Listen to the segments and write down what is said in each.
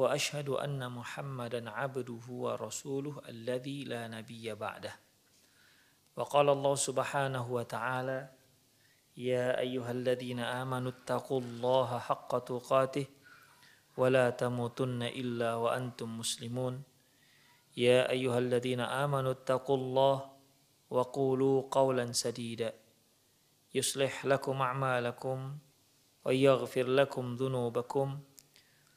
وأشهد أن محمدا عبده ورسوله الذي لا نبي بعده. وقال الله سبحانه وتعالى يا أيها الذين آمنوا اتقوا الله حق تقاته ولا تموتن إلا وأنتم مسلمون. يا أيها الذين آمنوا اتقوا الله وقولوا قولا سديدا. يصلح لكم أعمالكم ويغفر لكم ذنوبكم.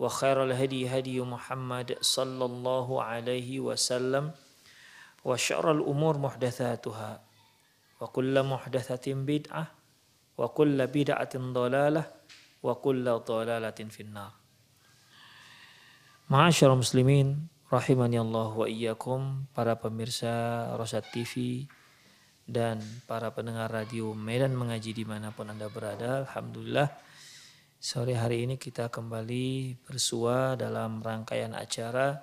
وخير الهدي هدي محمد صلى الله عليه وسلم وشر الأمور محدثاتها وكل محدثة بدعة وكل بدعة ضلالة وكل ضلالة في النار Ma'asyar muslimin rahimani Allah wa iyyakum para pemirsa Rosat TV dan para pendengar radio Medan Mengaji dimanapun Anda berada Alhamdulillah sore hari ini kita kembali bersua dalam rangkaian acara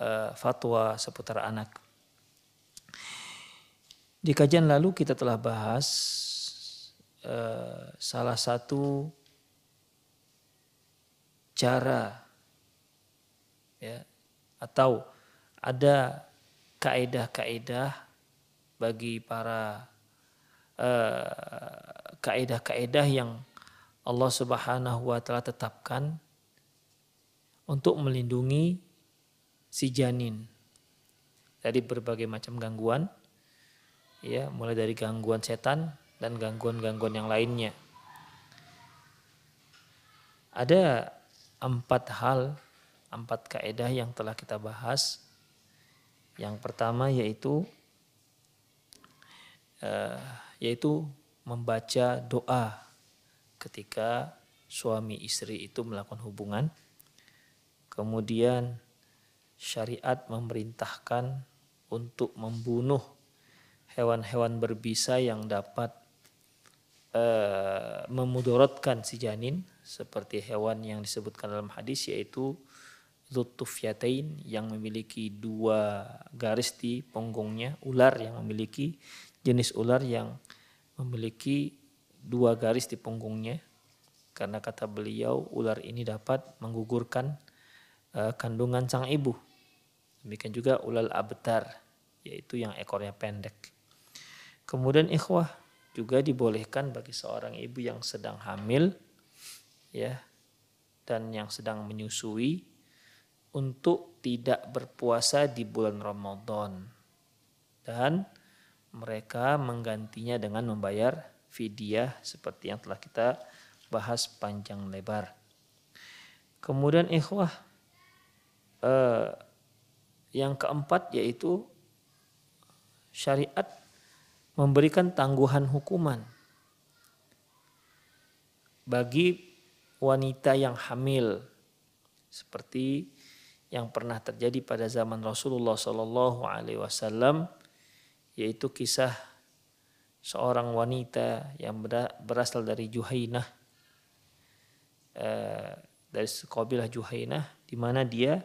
uh, fatwa seputar anak. Di kajian lalu kita telah bahas uh, salah satu cara ya atau ada kaedah-kaedah bagi para uh, kaedah-kaedah yang Allah Subhanahu wa taala tetapkan untuk melindungi si janin. Dari berbagai macam gangguan ya mulai dari gangguan setan dan gangguan-gangguan yang lainnya. Ada empat hal empat kaedah yang telah kita bahas. Yang pertama yaitu uh, yaitu membaca doa ketika suami istri itu melakukan hubungan. Kemudian syariat memerintahkan untuk membunuh hewan-hewan berbisa yang dapat uh, memudorotkan si janin seperti hewan yang disebutkan dalam hadis yaitu Lutufyatain yang memiliki dua garis di punggungnya, ular yang memiliki jenis ular yang memiliki dua garis di punggungnya. Karena kata beliau ular ini dapat menggugurkan uh, kandungan sang ibu. Demikian juga ular abtar yaitu yang ekornya pendek. Kemudian ikhwah juga dibolehkan bagi seorang ibu yang sedang hamil ya dan yang sedang menyusui untuk tidak berpuasa di bulan Ramadan dan mereka menggantinya dengan membayar fidyah seperti yang telah kita bahas panjang lebar. Kemudian ikhwah eh, yang keempat yaitu syariat memberikan tangguhan hukuman bagi wanita yang hamil seperti yang pernah terjadi pada zaman Rasulullah Shallallahu Alaihi Wasallam yaitu kisah seorang wanita yang berasal dari Juhainah eh, dari kabilah Juhainah di mana dia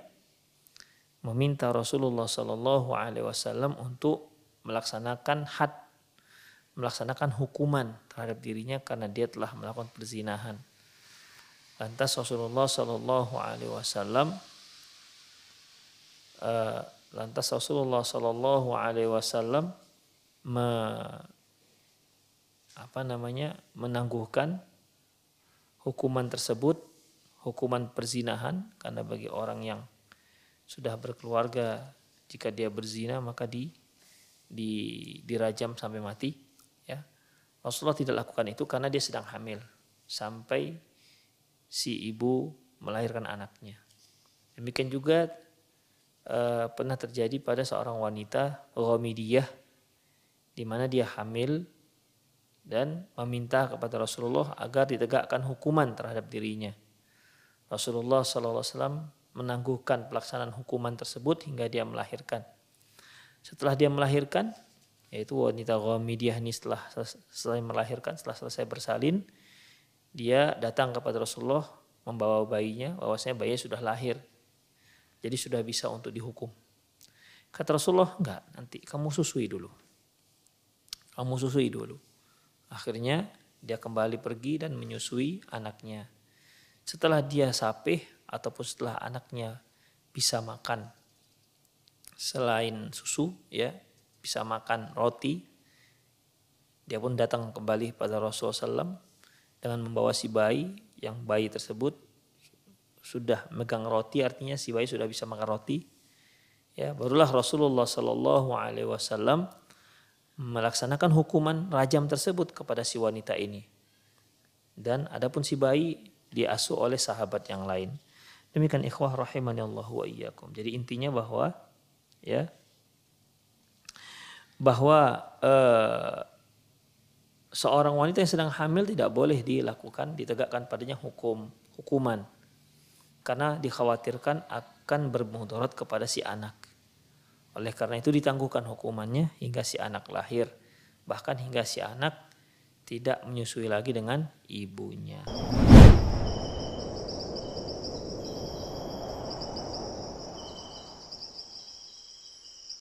meminta Rasulullah Shallallahu Alaihi Wasallam untuk melaksanakan had melaksanakan hukuman terhadap dirinya karena dia telah melakukan perzinahan. Lantas Rasulullah Shallallahu Alaihi Wasallam uh, lantas Rasulullah Shallallahu Alaihi Wasallam apa namanya menangguhkan hukuman tersebut hukuman perzinahan karena bagi orang yang sudah berkeluarga jika dia berzina maka di di dirajam sampai mati ya. Rasulullah tidak lakukan itu karena dia sedang hamil sampai si ibu melahirkan anaknya. Demikian juga eh, pernah terjadi pada seorang wanita Ghamidiyah di mana dia hamil dan meminta kepada Rasulullah agar ditegakkan hukuman terhadap dirinya. Rasulullah SAW menangguhkan pelaksanaan hukuman tersebut hingga dia melahirkan. Setelah dia melahirkan, yaitu wanita Ghamidiyah ini setelah selesai melahirkan, setelah selesai bersalin, dia datang kepada Rasulullah membawa bayinya, bahwasanya bayi sudah lahir. Jadi sudah bisa untuk dihukum. Kata Rasulullah, enggak, nanti kamu susui dulu. Kamu susui dulu Akhirnya dia kembali pergi dan menyusui anaknya. Setelah dia sapih ataupun setelah anaknya bisa makan selain susu ya bisa makan roti dia pun datang kembali pada Rasulullah SAW dengan membawa si bayi yang bayi tersebut sudah megang roti artinya si bayi sudah bisa makan roti ya barulah Rasulullah Shallallahu Alaihi Wasallam melaksanakan hukuman rajam tersebut kepada si wanita ini. Dan adapun si bayi diasuh oleh sahabat yang lain. Demikian ikhwah rahimani Allah wa iyyakum. Jadi intinya bahwa ya bahwa eh, seorang wanita yang sedang hamil tidak boleh dilakukan ditegakkan padanya hukum hukuman karena dikhawatirkan akan bermudarat kepada si anak. Oleh karena itu ditangguhkan hukumannya hingga si anak lahir. Bahkan hingga si anak tidak menyusui lagi dengan ibunya.